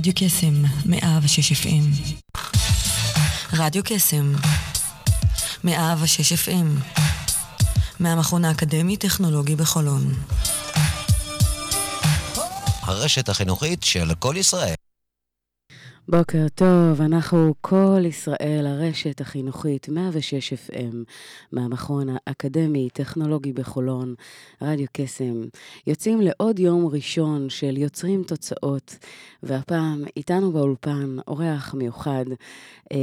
רדיו קסם, מאה ושש אפים. רדיו קסם, מאה ושש אפים. מהמכון האקדמי-טכנולוגי בחולון. הרשת החינוכית של כל ישראל. בוקר טוב, אנחנו כל ישראל, הרשת החינוכית 106 FM, מהמכון האקדמי-טכנולוגי בחולון, רדיו קסם. יוצאים לעוד יום ראשון של יוצרים תוצאות, והפעם איתנו באולפן אורח מיוחד, אה,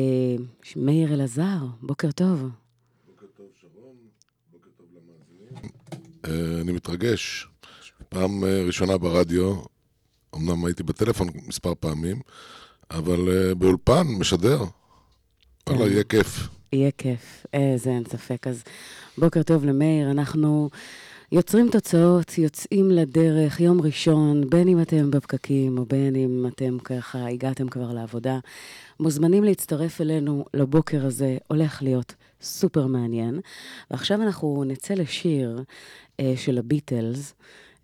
מאיר אלעזר, בוקר טוב. בוקר טוב שרון, בוקר טוב למאזינים. אני מתרגש, פעם אה, ראשונה ברדיו, אמנם הייתי בטלפון מספר פעמים, אבל uh, באולפן, משדר. וואלה, כן. יהיה כיף. יהיה כיף, איזה אין ספק. אז בוקר טוב למאיר, אנחנו יוצרים תוצאות, יוצאים לדרך, יום ראשון, בין אם אתם בפקקים או בין אם אתם ככה הגעתם כבר לעבודה. מוזמנים להצטרף אלינו לבוקר הזה, הולך להיות סופר מעניין. ועכשיו אנחנו נצא לשיר אה, של הביטלס.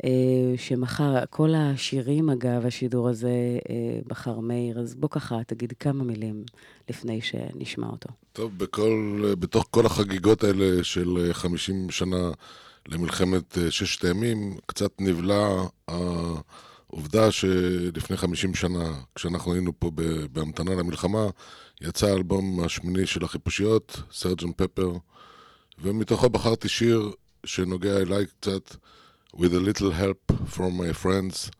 אה, שמחר, כל השירים, אגב, השידור הזה אה, בחר מאיר, אז בוא ככה, תגיד כמה מילים לפני שנשמע אותו. טוב, בכל, אה, בתוך כל החגיגות האלה של אה, 50 שנה למלחמת אה, ששת הימים, קצת נבלע העובדה שלפני 50 שנה, כשאנחנו היינו פה בהמתנה למלחמה, יצא האלבום השמיני של החיפושיות, סרג'ן פפר, ומתוכו בחרתי שיר שנוגע אליי קצת, With a little help from my friends,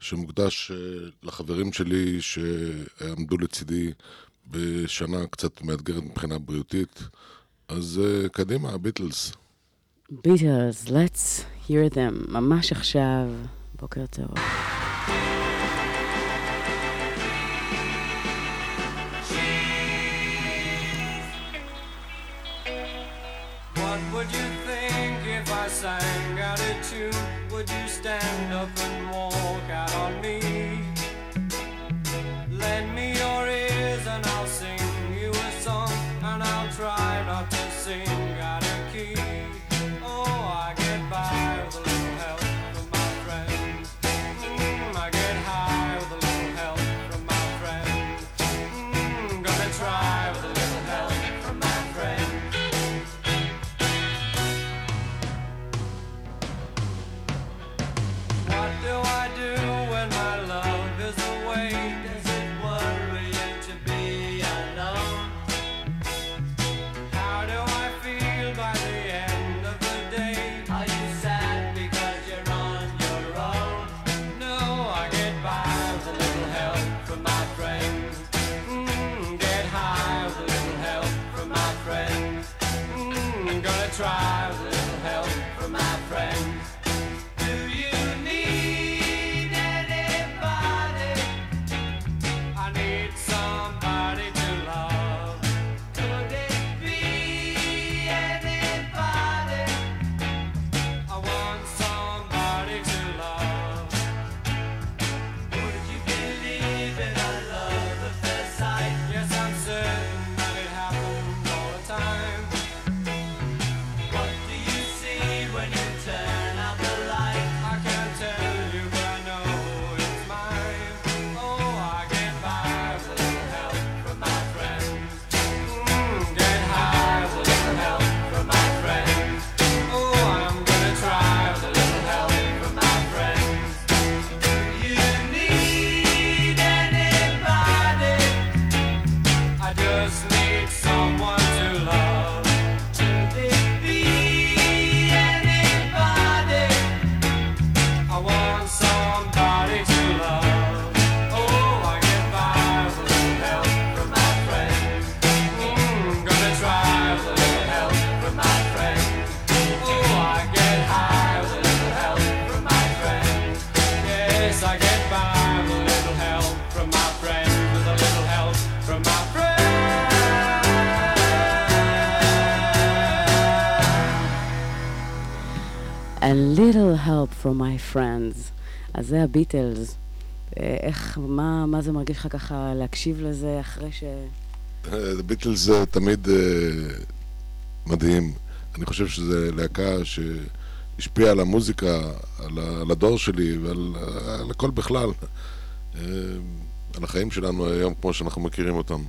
שמוקדש אה, לחברים שלי שעמדו לצידי בשנה קצת מאתגרת מבחינה בריאותית. אז אה, קדימה, הביטלס. ביטלס, let's hear them, ממש עכשיו. בוקר טוב. Little help from my friends. אז זה הביטלס. אה, איך, מה, מה זה מרגיש לך ככה להקשיב לזה אחרי ש... הביטלס זה תמיד אה, מדהים. אני חושב שזו להקה שהשפיעה על המוזיקה, על, על הדור שלי ועל על הכל בכלל. אה, על החיים שלנו היום כמו שאנחנו מכירים אותם.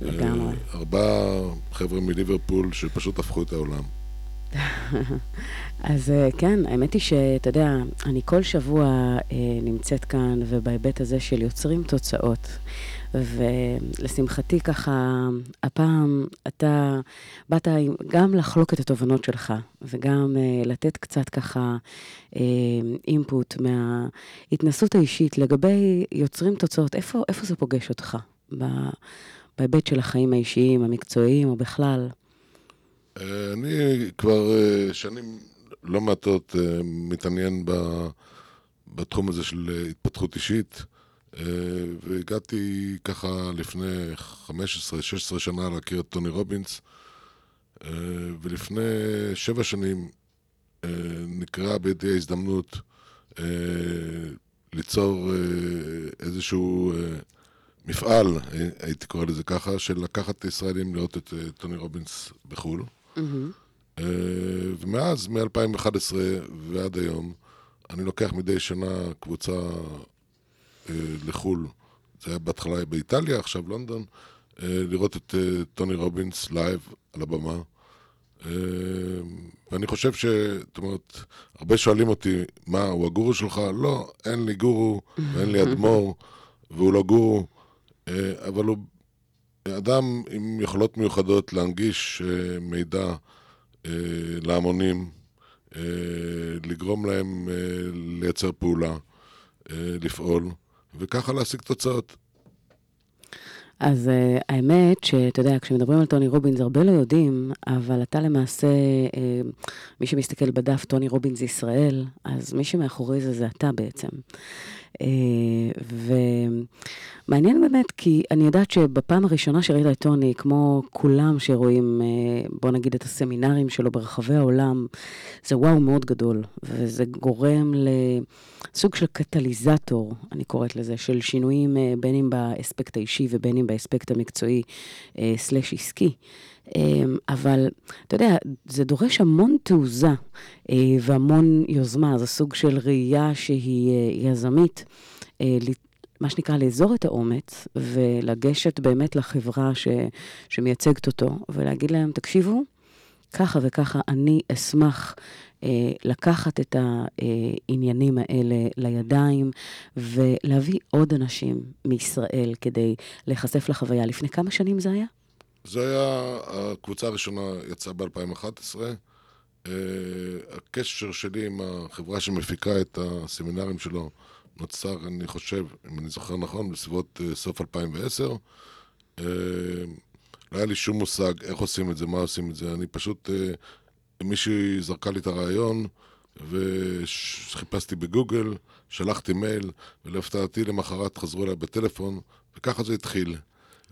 לגמרי. אה, ארבעה חבר'ה מליברפול שפשוט הפכו את העולם. אז אה, כן, האמת היא שאתה יודע, אני כל שבוע אה, נמצאת כאן, ובהיבט הזה של יוצרים תוצאות. ולשמחתי ככה, הפעם אתה באת גם לחלוק את התובנות שלך, וגם אה, לתת קצת ככה אה, אינפוט מההתנסות האישית לגבי יוצרים תוצאות. איפה, איפה זה פוגש אותך? בהיבט של החיים האישיים, המקצועיים, או בכלל? אה, אני כבר אה, שנים לא מעטות אה, מתעניין בתחום הזה של התפתחות אישית, והגעתי ככה לפני 15-16 שנה להכיר את טוני רובינס, ולפני שבע שנים נקראה בידי ההזדמנות ליצור איזשהו מפעל, הייתי קורא לזה ככה, של לקחת ישראלים לראות את טוני רובינס בחו"ל. אה, ומאז, מ-2011 ועד היום, אני לוקח מדי שנה קבוצה אה, לחו"ל. זה היה בהתחלה באיטליה, עכשיו לונדון, אה, לראות את טוני רובינס live על הבמה. ואני חושב ש... זאת אומרת, הרבה שואלים אותי, מה, הוא הגורו שלך? לא, אין לי גורו ואין לי אדמו"ר, והוא לא גורו, אבל הוא אדם עם יכולות מיוחדות להנגיש אה, מידע אה, להמונים, אה, לגרום להם לייצר פעולה, לפעול, וככה להשיג תוצאות. אז uh, האמת שאתה יודע, כשמדברים על טוני רובינס, הרבה לא יודעים, אבל אתה למעשה, uh, מי שמסתכל בדף טוני רובינס ישראל, אז מי שמאחורי זה זה אתה בעצם. Uh, ומעניין באמת, כי אני יודעת שבפעם הראשונה שראית את טוני, כמו כולם שרואים, uh, בוא נגיד, את הסמינרים שלו ברחבי העולם, זה וואו מאוד גדול, וזה גורם לסוג של קטליזטור, אני קוראת לזה, של שינויים אה, בין אם באספקט האישי ובין אם באספקט המקצועי אה, סלש עסקי. אה, אבל אתה יודע, זה דורש המון תעוזה אה, והמון יוזמה, זה סוג של ראייה שהיא אה, יזמית. אה, מה שנקרא, לאזור את האומץ ולגשת באמת לחברה ש, שמייצגת אותו ולהגיד להם, תקשיבו, ככה וככה אני אשמח לקחת את העניינים האלה לידיים ולהביא עוד אנשים מישראל כדי להיחשף לחוויה. לפני כמה שנים זה היה? זה היה, הקבוצה הראשונה יצאה ב-2011. אה, הקשר שלי עם החברה שמפיקה את הסמינרים שלו נוצר, אני חושב, אם אני זוכר נכון, בסביבות אה, סוף 2010. אה, לא היה לי שום מושג איך עושים את זה, מה עושים את זה. אני פשוט, מישהי זרקה לי את הרעיון, וחיפשתי בגוגל, שלחתי מייל, ולהפתעתי למחרת חזרו אליי בטלפון, וככה זה התחיל.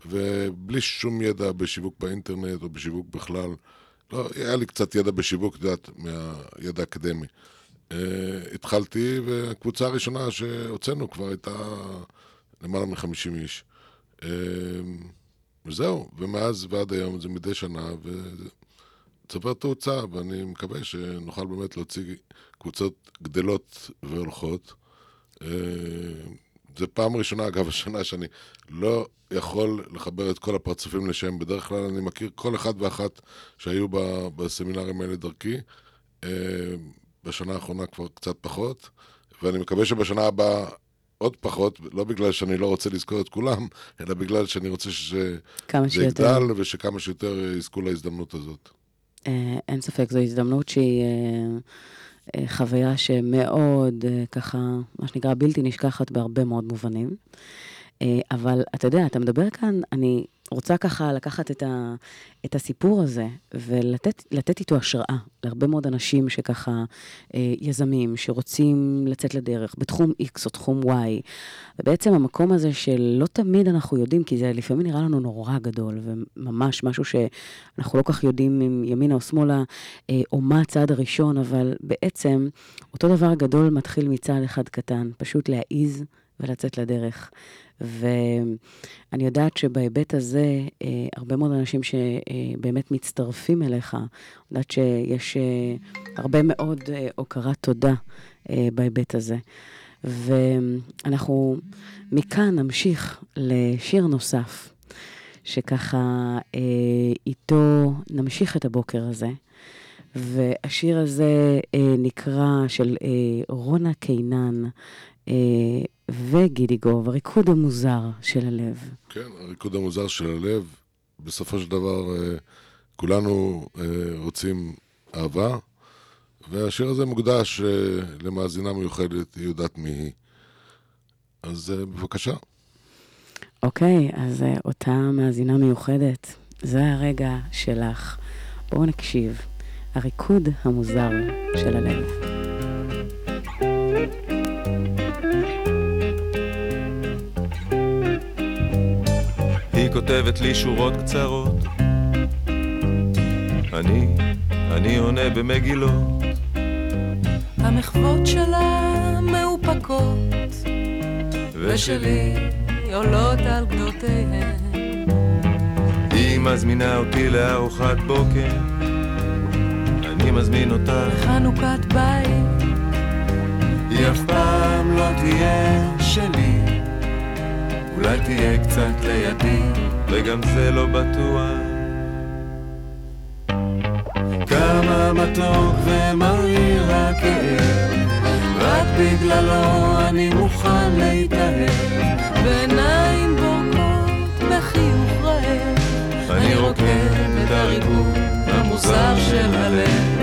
ובלי שום ידע בשיווק באינטרנט או בשיווק בכלל. לא, היה לי קצת ידע בשיווק, את יודעת, מהידע האקדמי. Uh, התחלתי, והקבוצה הראשונה שהוצאנו כבר הייתה למעלה מ-50 איש. Uh, וזהו, ומאז ועד היום זה מדי שנה, וזה צובר תאוצה, ואני מקווה שנוכל באמת להוציא קבוצות גדלות והולכות. Uh, זה פעם ראשונה, אגב, השנה שאני לא יכול לחבר את כל הפרצופים לשם. בדרך כלל אני מכיר כל אחד ואחת שהיו בסמינרים האלה דרכי. אה, בשנה האחרונה כבר קצת פחות, ואני מקווה שבשנה הבאה עוד פחות, לא בגלל שאני לא רוצה לזכור את כולם, אלא בגלל שאני רוצה שזה. יגדל ושכמה שיותר יזכו להזדמנות הזאת. אה, אין ספק, זו הזדמנות שהיא אה, חוויה שמאוד, אה, ככה, מה שנקרא, בלתי נשכחת בהרבה מאוד מובנים. אה, אבל אתה יודע, אתה מדבר כאן, אני רוצה ככה לקחת את, ה, את הסיפור הזה ולתת לתת איתו השראה להרבה מאוד אנשים שככה, אה, יזמים, שרוצים לצאת לדרך בתחום X או תחום Y. ובעצם המקום הזה של לא תמיד אנחנו יודעים, כי זה לפעמים נראה לנו נורא גדול, וממש משהו שאנחנו לא כך יודעים אם ימינה או שמאלה, אה, או מה הצעד הראשון, אבל בעצם אותו דבר גדול מתחיל מצעד אחד קטן, פשוט להעיז ולצאת לדרך. ואני יודעת שבהיבט הזה, אה, הרבה מאוד אנשים שבאמת מצטרפים אליך, אני יודעת שיש אה, הרבה מאוד אה, הוקרת תודה אה, בהיבט הזה. ואנחנו מכאן נמשיך לשיר נוסף, שככה אה, איתו נמשיך את הבוקר הזה. והשיר הזה אה, נקרא של אה, רונה קינן אה, וגידי גוב, הריקוד המוזר של הלב. כן, הריקוד המוזר של הלב, בסופו של דבר אה, כולנו אה, רוצים אהבה, והשיר הזה מוקדש אה, למאזינה מיוחדת, היא יודעת מי היא. אז בבקשה. אוקיי, אז אה, אותה מאזינה מיוחדת, זה הרגע שלך. בואו נקשיב. הריקוד המוזר של הלב. כותבת לי שורות קצרות. אני, אני עונה במגילות. המחוות שלה מאופקות, ושלי עולות על גדותיהן. היא מזמינה אותי לארוחת בוקר. אני מזמין אותה. חנוכת בית, היא אף פעם לא תהיה שלי אולי תהיה קצת לידי וגם זה לא בטוח. כמה מתוק ומריר הכאב רק בגללו אני מוכן להתאהב. בעיניים בורקות, בחיוך רעב. אני רוקד את הריקוד המוזר של הלב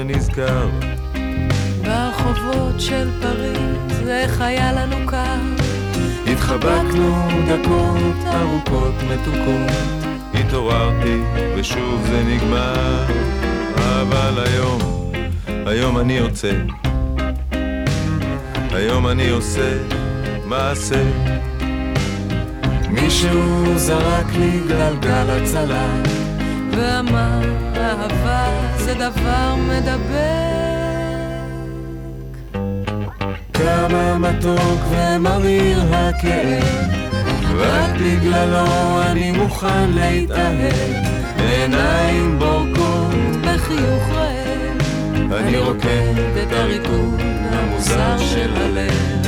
ונזכר. ברחובות של פריז, איך היה לנו קר. התחבקנו דקות ארוכות מתוקות. התעוררתי ושוב זה נגמר. אבל היום, היום אני יוצא. היום אני עושה מעשה. מישהו זרק לי גלגל הצלה ואמר, אהבה זה דבר מדבר. כמה מתוק ומריר הכאב רק בגללו אני מוכן להתאהב עיניים בורקות בחיוך רעב, אני רוקד את הריקוד המוזר של הלב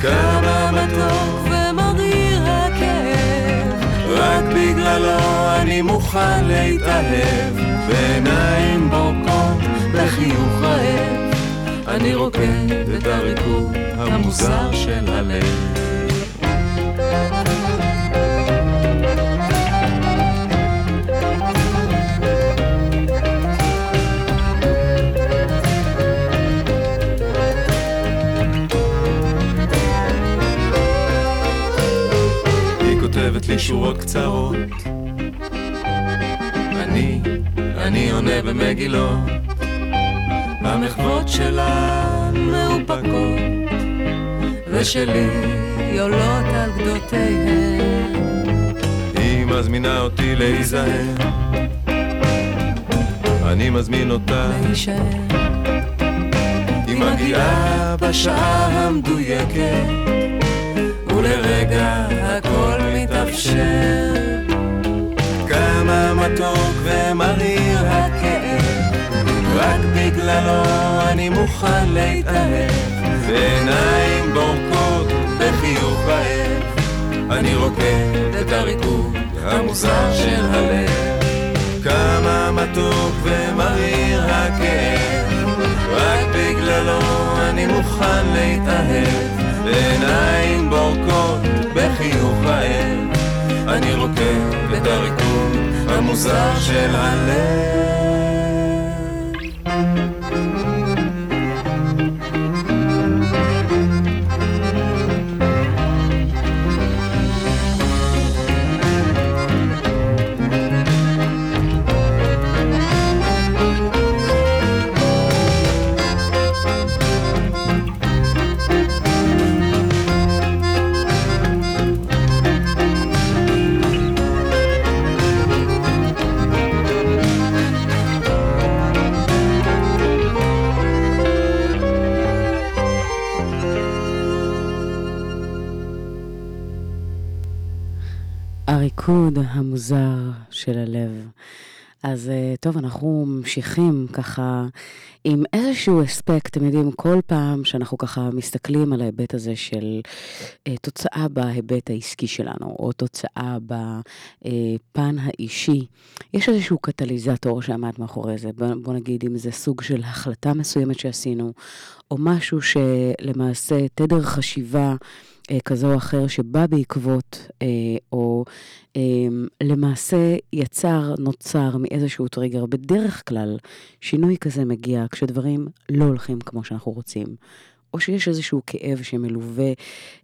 כמה מתוק. רק בגללו אני מוכן להתאהב. בעיניים בורקות בחיוך רעב. אני רוקד את הריקוד המוזר של הלב כותבת לי שורות קצרות. אני, אני עונה במגילות. המחוות שלה מאופקות ושלי עולות על גדותיהן. היא מזמינה אותי להיזהר. אני מזמין אותה להישאר. היא מגיעה בשעה המדויקת ולרגע מתאפשר כמה מתוק ומריר הכאב רק בגללו אני מוכן להתאהב. בעיניים בורקות בחיוך רעב אני רוקד את הריקוד המוזר של הלב. כמה מתוק ומריר הכאב רק בגללו אני מוכן להתאהב. בעיניים בורקות בחיוך אני רוקד את הריקוד המוזר של הלב הריקוד המוזר של הלב. אז אה, טוב, אנחנו ממשיכים ככה עם איזשהו אספקט, אתם יודעים, כל פעם שאנחנו ככה מסתכלים על ההיבט הזה של אה, תוצאה בהיבט העסקי שלנו, או תוצאה בפן האישי, יש איזשהו קטליזטור שעמד מאחורי זה. בוא, בוא נגיד אם זה סוג של החלטה מסוימת שעשינו, או משהו שלמעשה תדר חשיבה אה, כזו או אחר שבא בעקבות, אה, או אה, למעשה יצר, נוצר מאיזשהו טריגר. בדרך כלל, שינוי כזה מגיע כשדברים לא הולכים כמו שאנחנו רוצים. או שיש איזשהו כאב שמלווה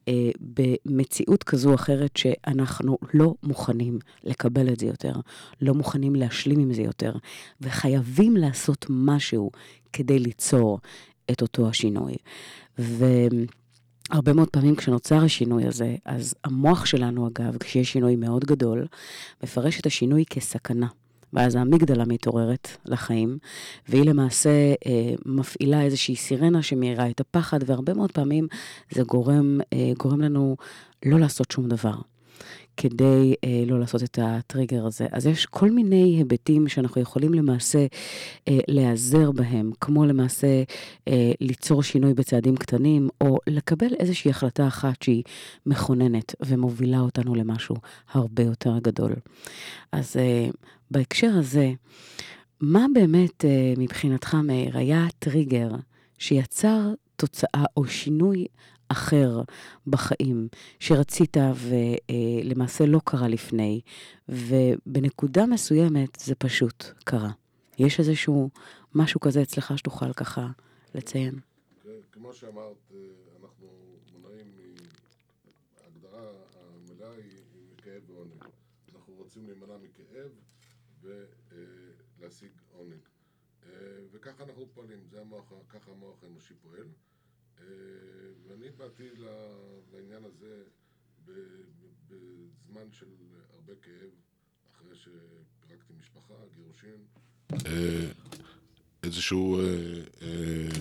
אה, במציאות כזו או אחרת שאנחנו לא מוכנים לקבל את זה יותר, לא מוכנים להשלים עם זה יותר, וחייבים לעשות משהו כדי ליצור את אותו השינוי. ו... הרבה מאוד פעמים כשנוצר השינוי הזה, אז המוח שלנו, אגב, כשיש שינוי מאוד גדול, מפרש את השינוי כסכנה. ואז האמיגדלה מתעוררת לחיים, והיא למעשה אה, מפעילה איזושהי סירנה שמאירה את הפחד, והרבה מאוד פעמים זה גורם, אה, גורם לנו לא לעשות שום דבר. כדי אה, לא לעשות את הטריגר הזה. אז יש כל מיני היבטים שאנחנו יכולים למעשה אה, להיעזר בהם, כמו למעשה אה, ליצור שינוי בצעדים קטנים, או לקבל איזושהי החלטה אחת שהיא מכוננת ומובילה אותנו למשהו הרבה יותר גדול. אז אה, בהקשר הזה, מה באמת אה, מבחינתך, מאיר, היה הטריגר שיצר תוצאה או שינוי אחר בחיים שרצית ולמעשה לא קרה לפני, ובנקודה מסוימת זה פשוט קרה. יש איזשהו משהו כזה אצלך שתוכל ככה לציין? כן, כמו שאמרת, אה, אנחנו מונעים מההגדרה המלאה היא מכאב ועונג. אנחנו רוצים להימנע מכאב ולהשיג עונג. אה, וככה אנחנו פועלים, זה המוח, ככה המוח האנושי פועל. אה, ואני באתי לעניין הזה בזמן של הרבה כאב, אחרי שפירקתי משפחה, גירושין. אה, איזשהו...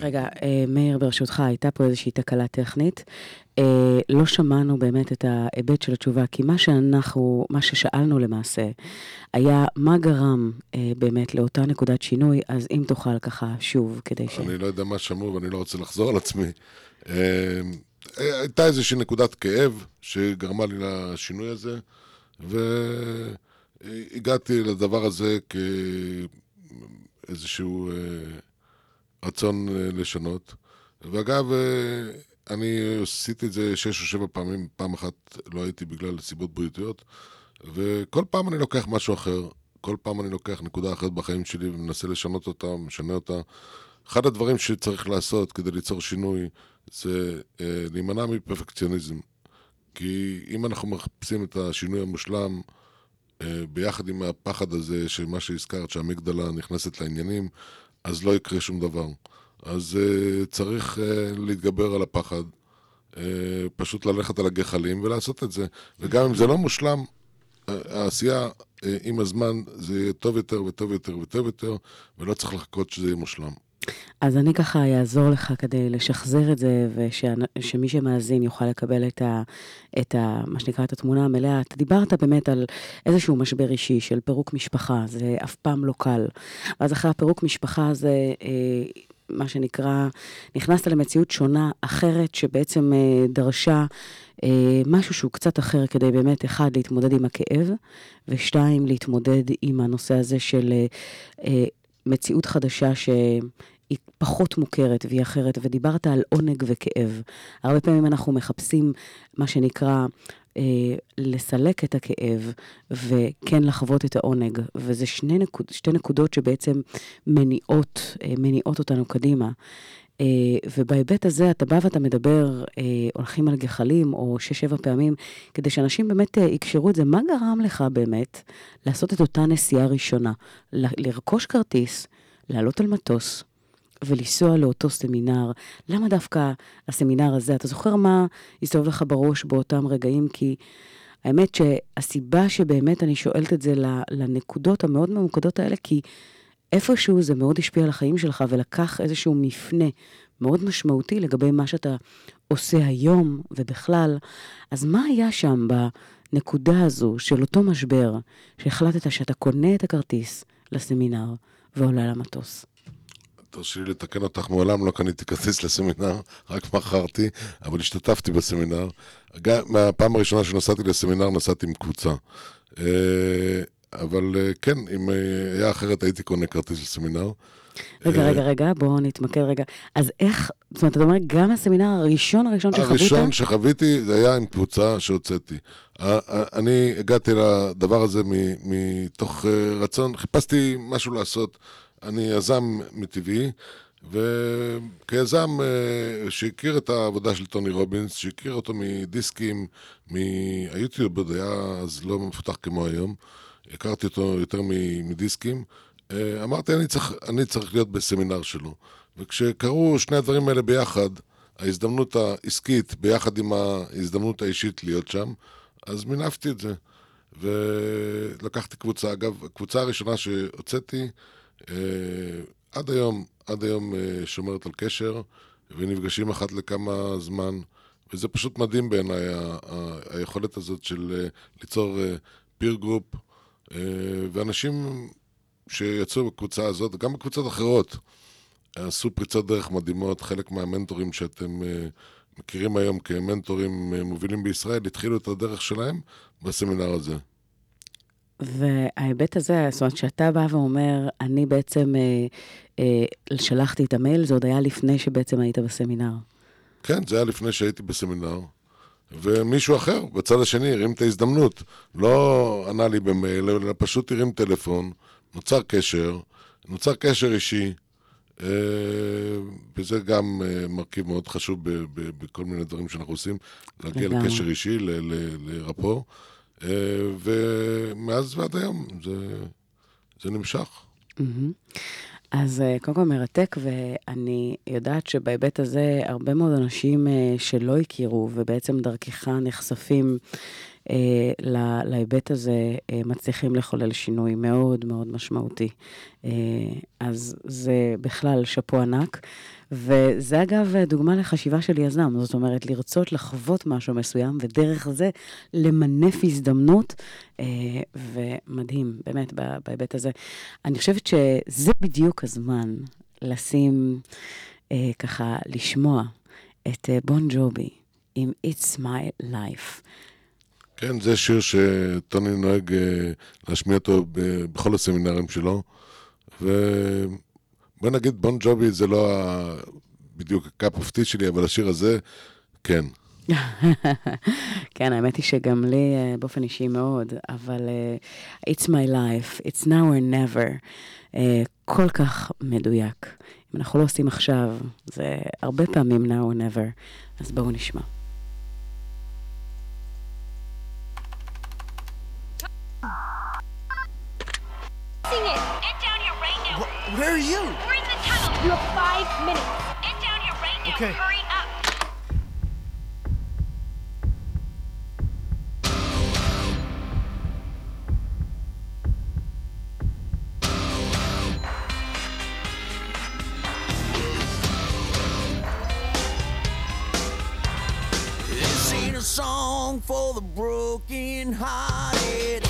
רגע, אה, מאיר, ברשותך, הייתה פה איזושהי תקלה טכנית. אה, לא שמענו באמת את ההיבט של התשובה, כי מה שאנחנו, מה ששאלנו למעשה, היה מה גרם אה, באמת לאותה נקודת שינוי, אז אם תוכל ככה שוב, כדי ש... אני לא יודע מה שמעו ואני לא רוצה לחזור על עצמי. הייתה איזושהי נקודת כאב שגרמה לי לשינוי הזה, והגעתי לדבר הזה כאיזשהו רצון אה, לשנות. ואגב, אה, אני עשיתי את זה שש או שבע פעמים, פעם אחת לא הייתי בגלל סיבות בריאותיות, וכל פעם אני לוקח משהו אחר, כל פעם אני לוקח נקודה אחרת בחיים שלי ומנסה לשנות אותה, משנה אותה. אחד הדברים שצריך לעשות כדי ליצור שינוי זה אה, להימנע מפרפקציוניזם. כי אם אנחנו מחפשים את השינוי המושלם, אה, ביחד עם הפחד הזה, שמה שהזכרת, שהמגדלה נכנסת לעניינים, אז לא יקרה שום דבר. אז אה, צריך אה, להתגבר על הפחד, אה, פשוט ללכת על הגחלים ולעשות את זה. וגם אם זה לא מושלם, אה, העשייה אה, עם הזמן זה יהיה טוב יותר וטוב יותר וטוב יותר, ולא צריך לחכות שזה יהיה מושלם. אז אני ככה אעזור לך כדי לשחזר את זה, ושמי שמאזין יוכל לקבל את ה, את ה... מה שנקרא, את התמונה המלאה. אתה דיברת באמת על איזשהו משבר אישי של פירוק משפחה, זה אף פעם לא קל. ואז אחרי הפירוק משפחה הזה, אה, מה שנקרא, נכנסת למציאות שונה, אחרת, שבעצם אה, דרשה אה, משהו שהוא קצת אחר כדי באמת, אחד, להתמודד עם הכאב, ושתיים, להתמודד עם הנושא הזה של אה, אה, מציאות חדשה שהיא פחות מוכרת והיא אחרת, ודיברת על עונג וכאב. הרבה פעמים אנחנו מחפשים מה שנקרא אה, לסלק את הכאב וכן לחוות את העונג, וזה שני נקוד, שתי נקודות שבעצם מניעות, אה, מניעות אותנו קדימה. אה, ובהיבט הזה אתה בא ואתה מדבר, אה, הולכים על גחלים או שש-שבע פעמים, כדי שאנשים באמת אה, יקשרו את זה. מה גרם לך באמת לעשות את אותה נסיעה ראשונה? ל- לרכוש כרטיס, לעלות על מטוס ולנסוע לאותו סמינר. למה דווקא הסמינר הזה? אתה זוכר מה הסתובב לך בראש באותם רגעים? כי האמת שהסיבה שבאמת אני שואלת את זה לנקודות המאוד ממוקדות האלה, כי איפשהו זה מאוד השפיע על החיים שלך ולקח איזשהו מפנה מאוד משמעותי לגבי מה שאתה עושה היום ובכלל. אז מה היה שם הנקודה הזו של אותו משבר, שהחלטת שאתה קונה את הכרטיס לסמינר ועולה למטוס? תרשי לי לתקן אותך, מעולם לא קניתי כרטיס לסמינר, רק מכרתי, אבל השתתפתי בסמינר. גם מהפעם הראשונה שנסעתי לסמינר, נסעתי עם קבוצה. אה, אבל אה, כן, אם אה, היה אחרת, הייתי קונה כרטיס לסמינר. רגע, רגע, רגע, בואו נתמקד רגע. אז איך, זאת אומרת, אתה אומר, גם הסמינר הראשון הראשון שחווית? הראשון שחוויתי זה היה עם קבוצה שהוצאתי. אני הגעתי לדבר הזה מתוך רצון, חיפשתי משהו לעשות. אני יזם מטבעי, וכיזם אה, שהכיר את העבודה של טוני רובינס, שהכיר אותו מדיסקים, מהיוטיוב עוד היה אז לא מפותח כמו היום, הכרתי אותו יותר מדיסקים. אה, אמרתי, אני צריך, אני צריך להיות בסמינר שלו. וכשקרו שני הדברים האלה ביחד, ההזדמנות העסקית ביחד עם ההזדמנות האישית להיות שם, אז מינפתי את זה. ולקחתי קבוצה, אגב, הקבוצה הראשונה שהוצאתי, עד היום, עד היום אה, שומרת על קשר, ונפגשים אחת לכמה זמן, וזה פשוט מדהים בעיניי, היכולת הזאת של אה, ליצור peer group, ואנשים שיצאו בקבוצה הזאת, גם בקבוצות אחרות, עשו פריצות דרך מדהימות, חלק מהמנטורים שאתם אה, מכירים היום כמנטורים אה, מובילים בישראל, התחילו את הדרך שלהם בסמינר הזה. וההיבט הזה, זאת אומרת, שאתה בא ואומר, אני בעצם אה, אה, שלחתי את המייל, זה עוד היה לפני שבעצם היית בסמינר. כן, זה היה לפני שהייתי בסמינר, ומישהו אחר בצד השני הרים את ההזדמנות. לא ענה לי במייל, אלא פשוט הרים טלפון, נוצר קשר, נוצר קשר אישי, אה, וזה גם אה, מרכיב מאוד חשוב ב- ב- בכל מיני דברים שאנחנו עושים, להגיע לגמרי. לקשר אישי, ל- ל- לרפו, אה, ומאז ועד היום זה, זה נמשך. מהמם. אז אה, קודם כל מרתק, ואני יודעת שבהיבט הזה, הרבה מאוד אנשים אה, שלא הכירו, ובעצם דרכך נחשפים אה, להיבט הזה, אה, מצליחים לחולל שינוי מאוד מאוד משמעותי. אה, אז זה בכלל שאפו ענק. וזה אגב דוגמה לחשיבה של יזם, זאת אומרת, לרצות לחוות משהו מסוים, ודרך זה למנף הזדמנות, אה, ומדהים, באמת, בהיבט הזה. אני חושבת שזה בדיוק הזמן לשים, אה, ככה, לשמוע את אה, בון ג'ובי עם It's My Life. כן, זה שיר שטוני נוהג אה, להשמיע אותו בכל הסמינרים שלו, ובוא נגיד, בון ג'ובי זה לא בדיוק ה cup of tea שלי, אבל השיר הזה, כן. כן, האמת היא שגם לי אה, באופן אישי מאוד, אבל אה, It's my life, it's now or never, אה, כל כך מדויק. אם אנחנו לא עושים עכשיו, זה הרבה פעמים now or never, אז בואו נשמע. Sing it. Get down here right now. Where are you? We're in the tunnel. You have five minutes. Get down here right now. Okay. Hurry up. This ain't a song for the broken hearted.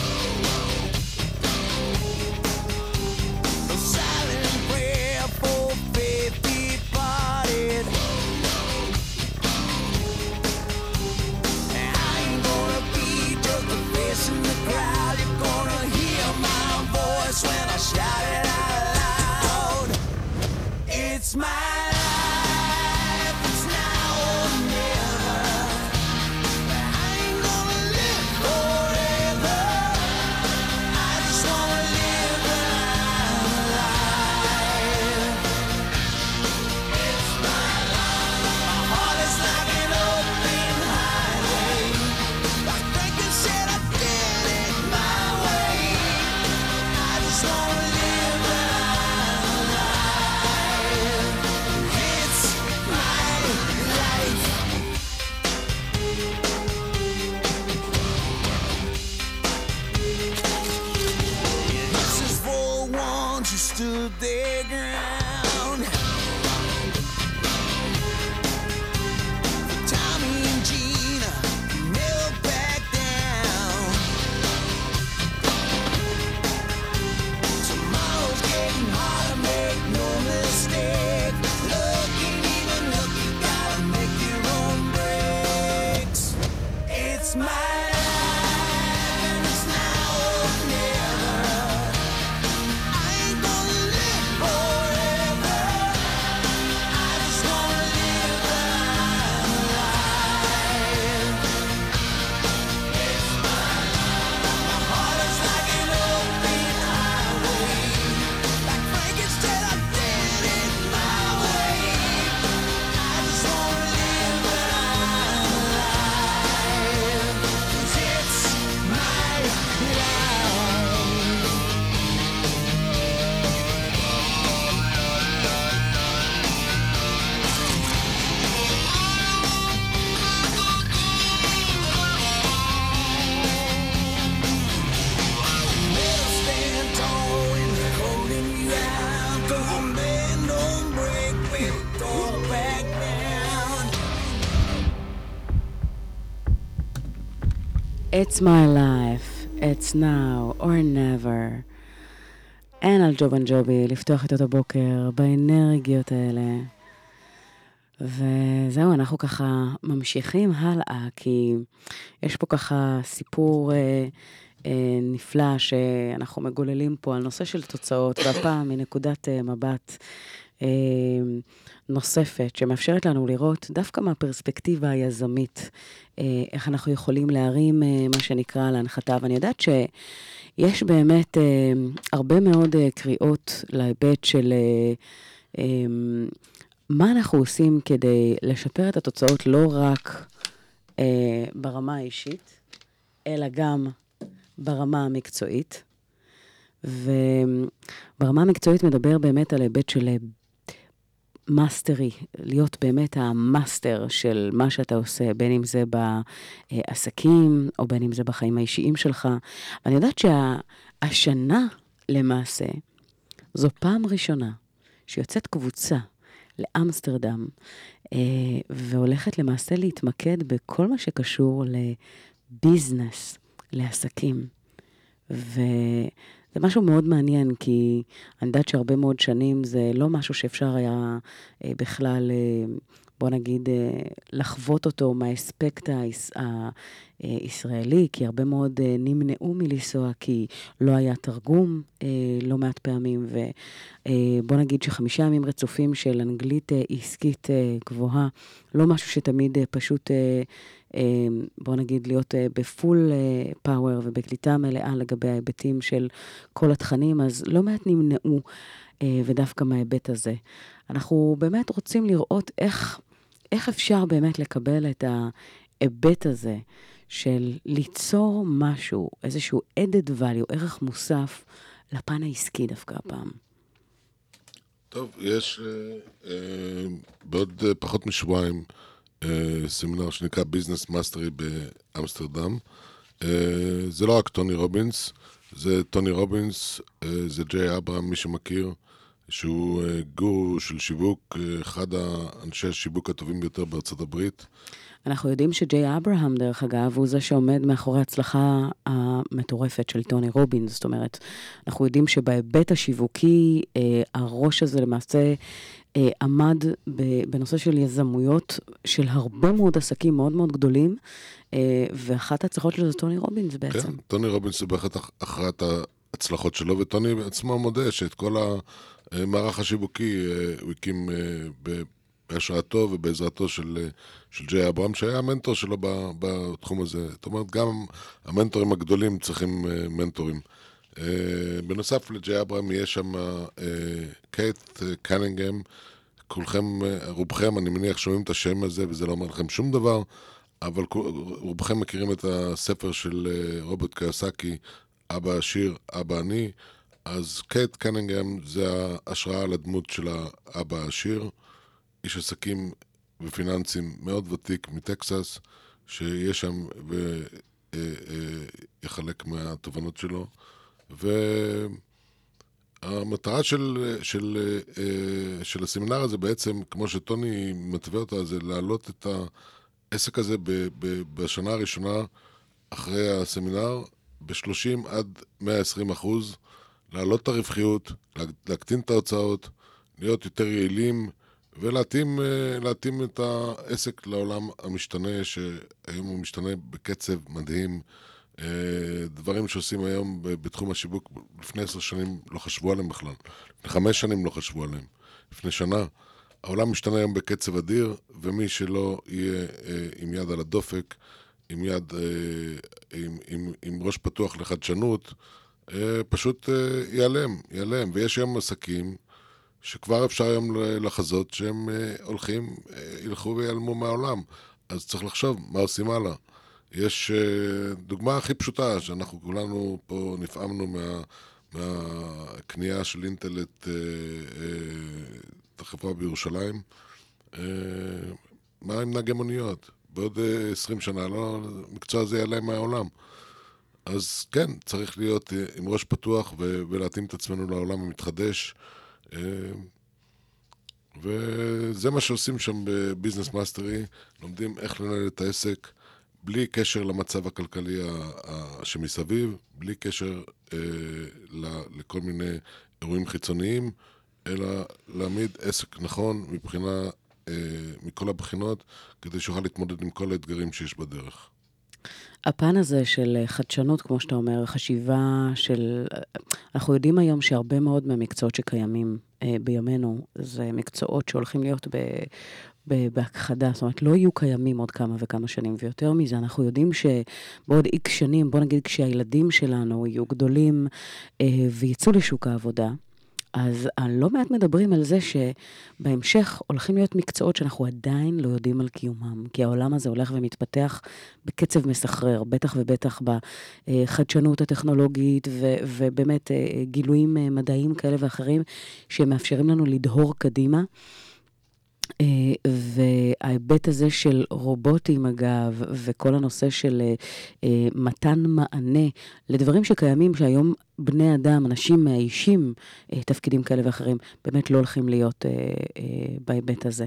When I shout it out loud. It's my It's my life, it's now or never. אין על ג'ובן ג'ובי לפתוח איתו את הבוקר באנרגיות האלה. וזהו, אנחנו ככה ממשיכים הלאה, כי יש פה ככה סיפור אה, אה, נפלא שאנחנו מגוללים פה על נושא של תוצאות, והפעם מנקודת אה, מבט אה, נוספת, שמאפשרת לנו לראות דווקא מהפרספקטיבה היזמית, אה, איך אנחנו יכולים להרים, אה, מה שנקרא, להנחתה. ואני יודעת שיש באמת אה, הרבה מאוד קריאות להיבט של... מה אנחנו עושים כדי לשפר את התוצאות לא רק אה, ברמה האישית, אלא גם ברמה המקצועית. וברמה המקצועית מדבר באמת על היבט של mastery, להיות באמת המאסטר של מה שאתה עושה, בין אם זה בעסקים, או בין אם זה בחיים האישיים שלך. ואני יודעת שהשנה, למעשה, זו פעם ראשונה שיוצאת קבוצה לאמסטרדם, אה, והולכת למעשה להתמקד בכל מה שקשור ל business, לעסקים. וזה משהו מאוד מעניין, כי אני יודעת שהרבה מאוד שנים זה לא משהו שאפשר היה אה, בכלל, אה, בוא נגיד, אה, לחוות אותו מהאספקט היש, הישראלי, כי הרבה מאוד אה, נמנעו מלנסוע, כי לא היה תרגום אה, לא מעט פעמים, ובוא נגיד שחמישה ימים רצופים של אנגלית אה, עסקית אה, גבוהה, לא משהו שתמיד אה, פשוט... אה, אה, בוא נגיד, להיות אה, בפול פאוור ובקליטה מלאה לגבי ההיבטים של כל התכנים, אז לא מעט נמנעו, אה, ודווקא מההיבט הזה. אנחנו באמת רוצים לראות איך, איך אפשר באמת לקבל את ההיבט הזה של ליצור משהו, איזשהו added value, ערך מוסף, לפן העסקי דווקא הפעם. טוב, יש אה, אה, בעוד אה, פחות משבועיים אה, סמינר שנקרא Business Mastery באמסטרדם. אה, זה לא רק טוני רובינס, זה טוני רובינס, אה, זה ג'יי אברהם, מי שמכיר, שהוא אה, גורו של שיווק, אה, אחד האנשי השיווק הטובים ביותר בארצות הברית. אנחנו יודעים שג'יי אברהם, דרך אגב, הוא זה שעומד מאחורי ההצלחה המטורפת של טוני רובינס. זאת אומרת, אנחנו יודעים שבהיבט השיווקי, אה, הראש הזה למעשה אה, עמד בנושא של יזמויות של הרבה מאוד עסקים מאוד מאוד גדולים, אה, ואחת ההצלחות שלו זה טוני רובינס בעצם. כן, טוני רובינס הוא בהחלט אח- אחת ההצלחות שלו, וטוני עצמו מודה שאת כל המערך השיווקי אה, הוא הקים אה, בהשראתו ובעזרתו של, אה, של ג'יי אברהם, שהיה המנטור שלו בתחום הזה. זאת אומרת, גם המנטורים הגדולים צריכים מנטורים. בנוסף לג'יי אברהם יש שם קית' קנינגהם, כולכם, רובכם, אני מניח, שומעים את השם הזה וזה לא אומר לכם שום דבר, אבל רובכם מכירים את הספר של רוברט קיוסאקי, אבא עשיר, אבא עני, אז קית' קנינגהם זה ההשראה לדמות של האבא העשיר, איש עסקים ופיננסים מאוד ותיק מטקסס, שיהיה שם ויחלק מהתובנות שלו. והמטרה של, של, אה, של הסמינר הזה בעצם, כמו שטוני מתווה אותה, זה להעלות את העסק הזה ב, ב, בשנה הראשונה אחרי הסמינר ב-30 עד 120 אחוז, להעלות את הרווחיות, לה- להקטין את ההוצאות, להיות יותר יעילים ולהתאים אה, את העסק לעולם המשתנה, שהיום הוא משתנה בקצב מדהים. אה, דברים שעושים היום בתחום השיווק, לפני עשר שנים לא חשבו עליהם בכלל. לפני חמש שנים לא חשבו עליהם. לפני שנה. העולם משתנה היום בקצב אדיר, ומי שלא יהיה אה, עם יד על הדופק, עם יד, עם, עם, עם ראש פתוח לחדשנות, פשוט אה, ייעלם, ייעלם. ויש היום עסקים שכבר אפשר היום לחזות שהם אה, הולכים, אה, ילכו ויעלמו מהעולם. אז צריך לחשוב מה עושים הלאה. יש אה, דוגמה הכי פשוטה, שאנחנו כולנו פה נפעמנו מה, מהקנייה של אינטל את, אה, אה, את החברה בירושלים. אה, מה עם נהגי מוניות? בעוד אה, 20 שנה, לא, המקצוע הזה ייעלם מהעולם. אז כן, צריך להיות אה, עם ראש פתוח ו- ולהתאים את עצמנו לעולם המתחדש. אה, וזה מה שעושים שם ב Business Mastery, לומדים איך לנהל את העסק בלי קשר למצב הכלכלי שמסביב, בלי קשר אה, לכל מיני אירועים חיצוניים, אלא להעמיד עסק נכון מבחינה, אה, מכל הבחינות, כדי שיוכל להתמודד עם כל האתגרים שיש בדרך. הפן הזה של אה, חדשנות, כמו שאתה אומר, חשיבה של... אנחנו יודעים היום שהרבה מאוד מהמקצועות שקיימים אה, בימינו, זה מקצועות שהולכים להיות ב... ב- בהכחדה, זאת אומרת, לא יהיו קיימים עוד כמה וכמה שנים, ויותר מזה, אנחנו יודעים שבעוד איקס שנים, בוא נגיד כשהילדים שלנו יהיו גדולים אה, ויצאו לשוק העבודה, אז לא מעט מדברים על זה שבהמשך הולכים להיות מקצועות שאנחנו עדיין לא יודעים על קיומם, כי העולם הזה הולך ומתפתח בקצב מסחרר, בטח ובטח בחדשנות הטכנולוגית ו- ובאמת אה, גילויים אה, מדעיים כאלה ואחרים שמאפשרים לנו לדהור קדימה. אה, וההיבט הזה של רובוטים, אגב, וכל הנושא של אה, אה, מתן מענה לדברים שקיימים, שהיום בני אדם, אנשים מאיישים אה, תפקידים כאלה ואחרים, באמת לא הולכים להיות אה, אה, בהיבט הזה.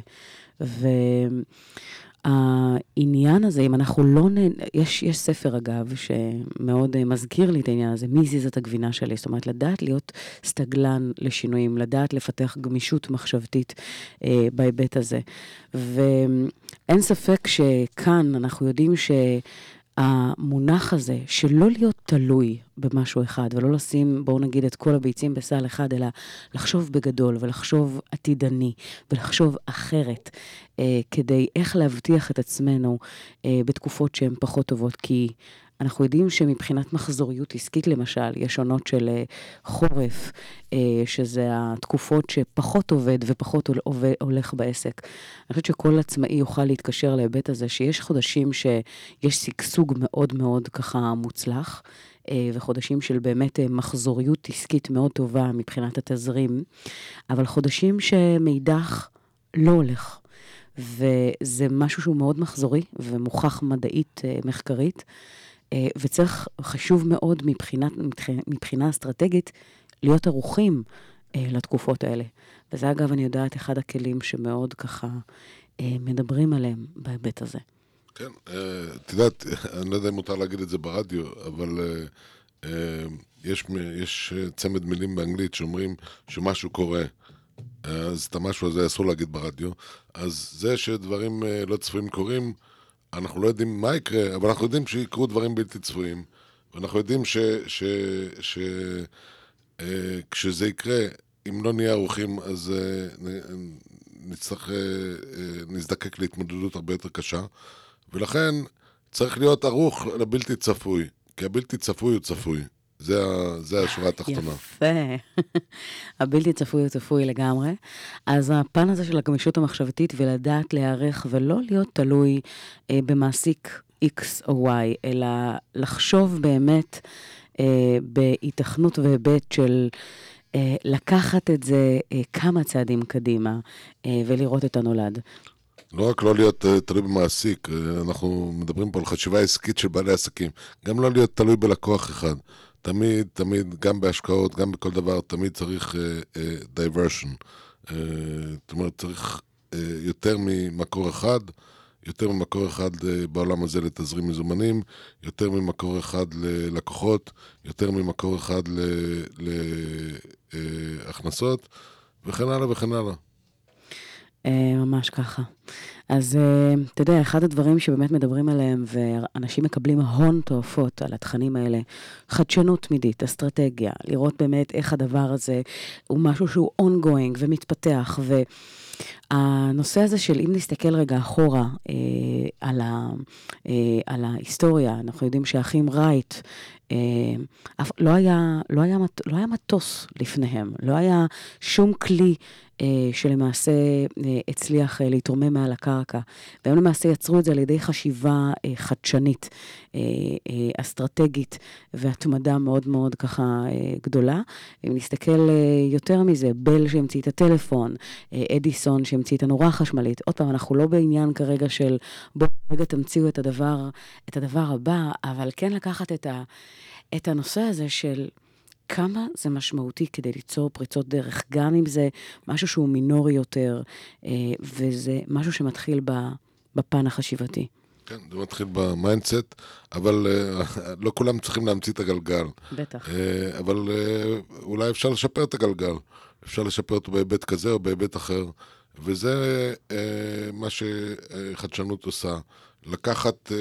והעניין הזה, אם אנחנו לא נ... יש, יש ספר, אגב, שמאוד מזכיר לי את העניין הזה, מי הזיז את הגבינה שלי? זאת אומרת, לדעת להיות סטגלן לשינויים, לדעת לפתח גמישות מחשבתית אה, בהיבט הזה. ואין ספק שכאן אנחנו יודעים ש... המונח הזה, שלא להיות תלוי במשהו אחד, ולא לשים, בואו נגיד, את כל הביצים בסל אחד, אלא לחשוב בגדול, ולחשוב עתידני, ולחשוב אחרת, אה, כדי איך להבטיח את עצמנו אה, בתקופות שהן פחות טובות, כי אנחנו יודעים שמבחינת מחזוריות עסקית, למשל, יש עונות של אה, חורף, אה, שזה התקופות שפחות עובד ופחות הולך בעסק. אני חושבת שכל עצמאי יוכל להתקשר להיבט הזה, שיש חודשים שיש שגשוג מאוד מאוד ככה מוצלח, אה, וחודשים של באמת מחזוריות עסקית מאוד טובה מבחינת התזרים, אבל חודשים שמאידך לא הולך. וזה משהו שהוא מאוד מחזורי ומוכח מדעית, מחקרית, וצריך, חשוב מאוד מבחינת, מבחינה, אסטרטגית, להיות ערוכים אה, לתקופות האלה. וזה אגב, אני יודעת, אחד הכלים שמאוד ככה אה, מדברים עליהם בהיבט הזה. כן, אה, את יודעת, אני לא יודע אם מותר להגיד את זה ברדיו, אבל אה, אה, יש, יש אה, צמד מילים באנגלית שאומרים שמשהו קורה. אה, אז את המשהו הזה אסור להגיד ברדיו. אז זה שדברים אה, לא צפויים קורים, אנחנו לא יודעים מה יקרה, אבל אנחנו יודעים שיקרו דברים בלתי צפויים. ואנחנו יודעים ש... ש, ש אה, יקרה, אם לא נהיה ערוכים, אז אה, נצטרך, אה, אה, נזדקק להתמודדות הרבה יותר קשה. ולכן צריך להיות ערוך לבלתי צפוי, כי הבלתי צפוי הוא צפוי. זה, זה השורה התחתונה. יפה. הבלתי צפוי הוא צפוי לגמרי. אז הפן הזה של הגמישות המחשבתית ולדעת להיערך ולא להיות תלוי אה, במעסיק X או Y, אלא לחשוב באמת אה, בהיתכנות והיבט של אה, לקחת את זה אה, כמה צעדים קדימה אה, ולראות את הנולד. לא רק לא להיות תלוי במעסיק, אנחנו מדברים פה על חשיבה עסקית של בעלי עסקים. גם לא להיות תלוי בלקוח אחד. תמיד, תמיד, גם בהשקעות, גם בכל דבר, תמיד צריך uh, uh. Uh, זאת אומרת, צריך uh, יותר ממקור אחד, יותר ממקור אחד uh, בעולם הזה לתזרים מזומנים, יותר ממקור אחד ללקוחות, יותר ממקור אחד להכנסות, וכן הלאה וכן הלאה. אה, ממש ככה. אז אה, אתה יודע, אחד הדברים שבאמת מדברים עליהם, ואנשים מקבלים הון תועפות על התכנים האלה, חדשנות תמידית, אסטרטגיה, לראות באמת איך הדבר הזה הוא משהו שהוא ongoing ומתפתח, והנושא הזה של אם נסתכל רגע אחורה אה, על, ה, אה, על ההיסטוריה, אנחנו יודעים שהאחים רייט, אה, לא, היה, לא, היה, לא היה מטוס לפניהם, לא היה שום כלי שלמעשה אה, הצליח אה, להתרומם מעל הקרקע. והם למעשה יצרו את זה על ידי חשיבה אה, חדשנית, אה, אה, אסטרטגית והתמדה מאוד מאוד ככה אה, גדולה. אם נסתכל אה, יותר מזה, בל שהמציא את הטלפון, אה, אדיסון שהמציא את הנורה החשמלית. עוד פעם, אנחנו לא בעניין כרגע של בואו רגע תמציאו את הדבר, את הדבר הבא, אבל כן לקחת את, ה, את הנושא הזה של... כמה זה משמעותי כדי ליצור פריצות דרך, גם אם זה משהו שהוא מינורי יותר, אה, וזה משהו שמתחיל בפן החשיבתי. כן, זה מתחיל במיינדסט, אבל אה, לא כולם צריכים להמציא את הגלגל. בטח. אה, אבל אולי אפשר לשפר את הגלגל. אפשר לשפר אותו בהיבט כזה או בהיבט אחר. וזה מה שחדשנות עושה. לקחת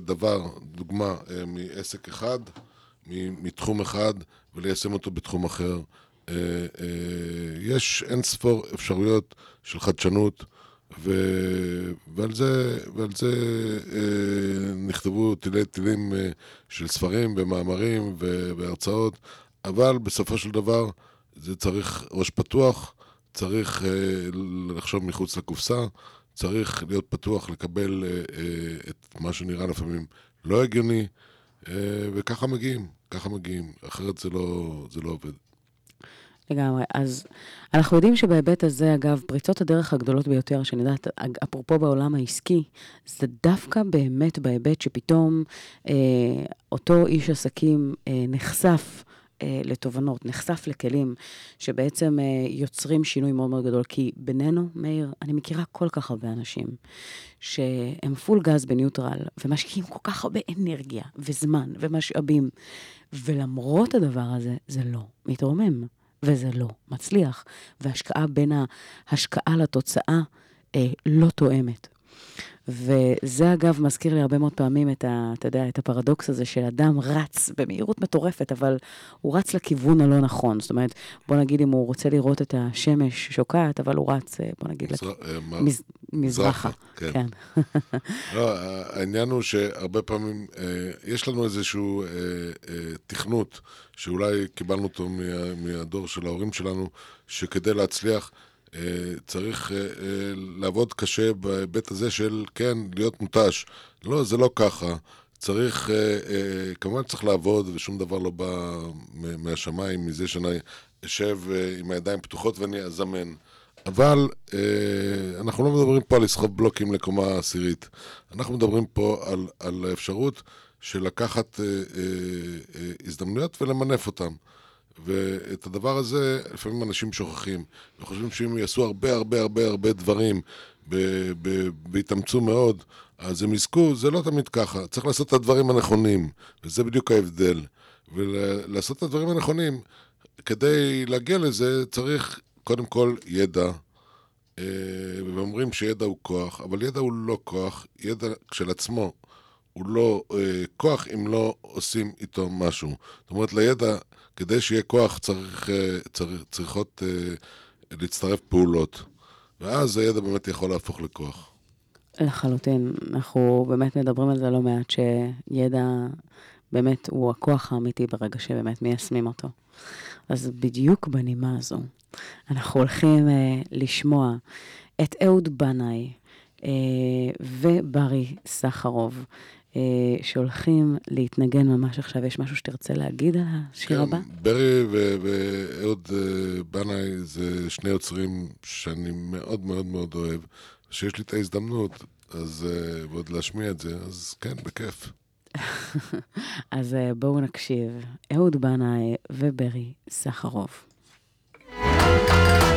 דבר, דוגמה, מעסק אחד, מתחום אחד, וליישם אותו בתחום אחר. אה, אה, יש אין ספור אפשרויות של חדשנות, ו... ועל זה, ועל זה אה, נכתבו תילי תילים אה, של ספרים ומאמרים ו... והרצאות, אבל בסופו של דבר זה צריך ראש פתוח, צריך אה, לחשוב מחוץ לקופסה, צריך להיות פתוח לקבל אה, אה, את מה שנראה לפעמים לא הגיוני, אה, וככה מגיעים, ככה מגיעים, אחרת זה לא, זה לא עובד. לגמרי. אז אנחנו יודעים שבהיבט הזה, אגב, פריצות הדרך הגדולות ביותר, שאני יודעת, אפרופו בעולם העסקי, זה דווקא באמת בהיבט שפתאום אה, אותו איש עסקים אה, נחשף. אה, לתובנות, נחשף לכלים שבעצם אה, יוצרים שינוי מאוד מאוד גדול. כי בינינו, מאיר, אני מכירה כל כך הרבה אנשים שהם פול גז בניוטרל, ומשקיעים כל כך הרבה אנרגיה וזמן ומשאבים, ולמרות הדבר הזה, זה לא מתרומם. וזה לא מצליח. והשקעה בין ההשקעה לתוצאה אה, לא תואמת. וזה אגב מזכיר לי הרבה מאוד פעמים את, ה, אתה יודע, את הפרדוקס הזה של אדם רץ במהירות מטורפת, אבל הוא רץ לכיוון הלא נכון. זאת אומרת, בוא נגיד אם הוא רוצה לראות את השמש שוקעת, אבל הוא רץ, אה, בוא נגיד. מזר- אה, מה- מז... מזרחה. כן. כן. לא, העניין הוא שהרבה פעמים אה, יש לנו איזשהו אה, אה, תכנות, שאולי קיבלנו אותו מה, מהדור של ההורים שלנו, שכדי להצליח אה, צריך אה, אה, לעבוד קשה בהיבט הזה של, כן, להיות מותש. לא, זה לא ככה. צריך, אה, כמובן צריך לעבוד, ושום דבר לא בא מהשמיים, מזה שאני אשב עם הידיים פתוחות ואני אזמן. אבל אנחנו לא מדברים פה על לסחוב בלוקים לקומה עשירית. אנחנו מדברים פה על, על האפשרות של לקחת הזדמנויות ולמנף אותן. ואת הדבר הזה לפעמים אנשים שוכחים, וחושבים שאם יעשו הרבה הרבה הרבה הרבה דברים ויתאמצו מאוד, אז הם יזכו, זה לא תמיד ככה. צריך לעשות את הדברים הנכונים, וזה בדיוק ההבדל. ולעשות את הדברים הנכונים, כדי להגיע לזה צריך קודם כל ידע, אה, ואומרים שידע הוא כוח, אבל ידע הוא לא כוח, ידע כשלעצמו הוא לא אה, כוח אם לא עושים איתו משהו. זאת אומרת, לידע, כדי שיהיה כוח צריך, אה, צריך, צריכות אה, להצטרף פעולות, ואז הידע באמת יכול להפוך לכוח. לחלוטין. אנחנו באמת מדברים על זה לא מעט, שידע באמת הוא הכוח האמיתי ברגע שבאמת מיישמים אותו. אז בדיוק בנימה הזו, אנחנו הולכים אה, לשמוע את אהוד בנאי אה, וברי סחרוב, שהולכים להתנגן ממש עכשיו. יש משהו שתרצה להגיד על השיר הבא? כן, ברי ו- ואהוד אה, בנאי זה שני יוצרים שאני מאוד מאוד מאוד אוהב, שיש לי את ההזדמנות, אז אה, ועוד להשמיע את זה, אז כן, בכיף. אז אה, בואו נקשיב. אהוד בנאי וברי סחרוב. פתחי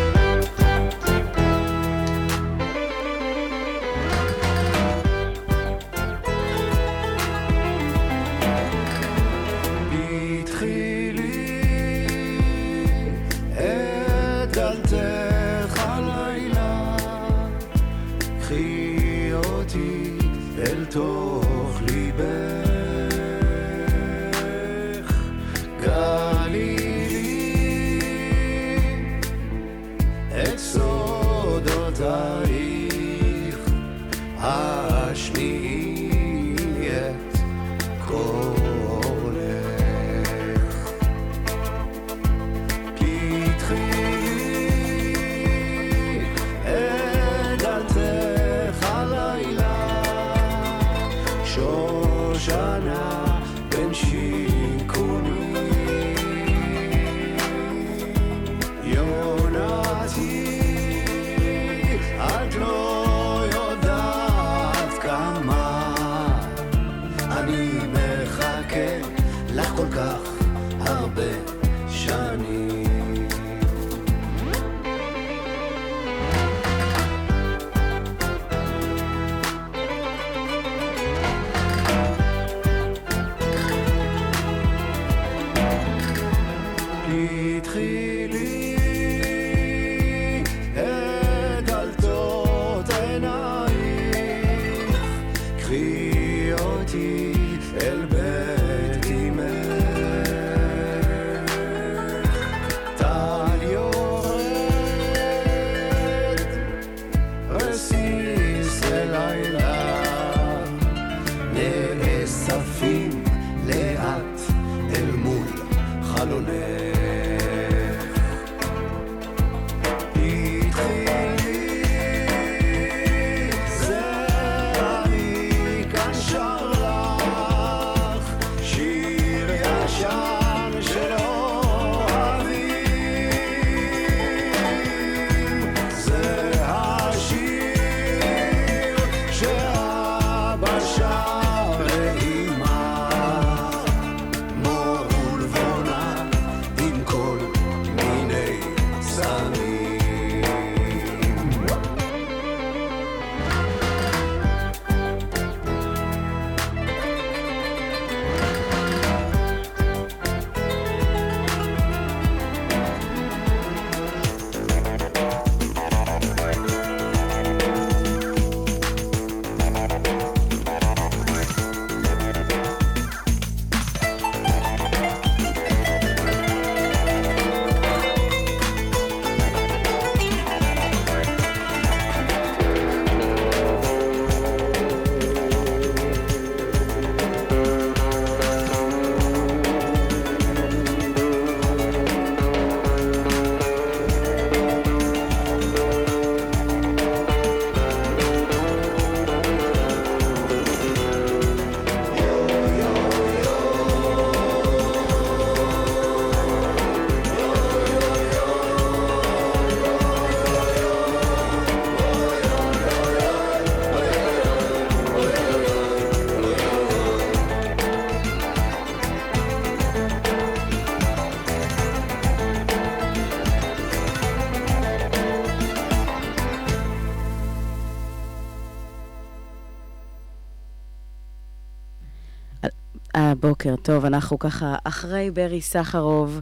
הבוקר טוב, אנחנו ככה אחרי ברי סחרוב,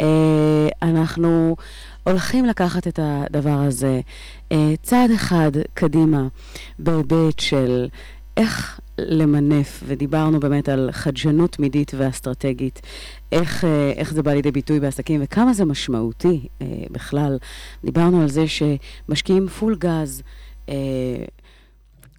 אה, אנחנו הולכים לקחת את הדבר הזה אה, צעד אחד קדימה בהיבט של איך למנף, ודיברנו באמת על חדשנות תמידית ואסטרטגית, איך, אה, איך זה בא לידי ביטוי בעסקים וכמה זה משמעותי אה, בכלל. דיברנו על זה שמשקיעים פול גז. אה,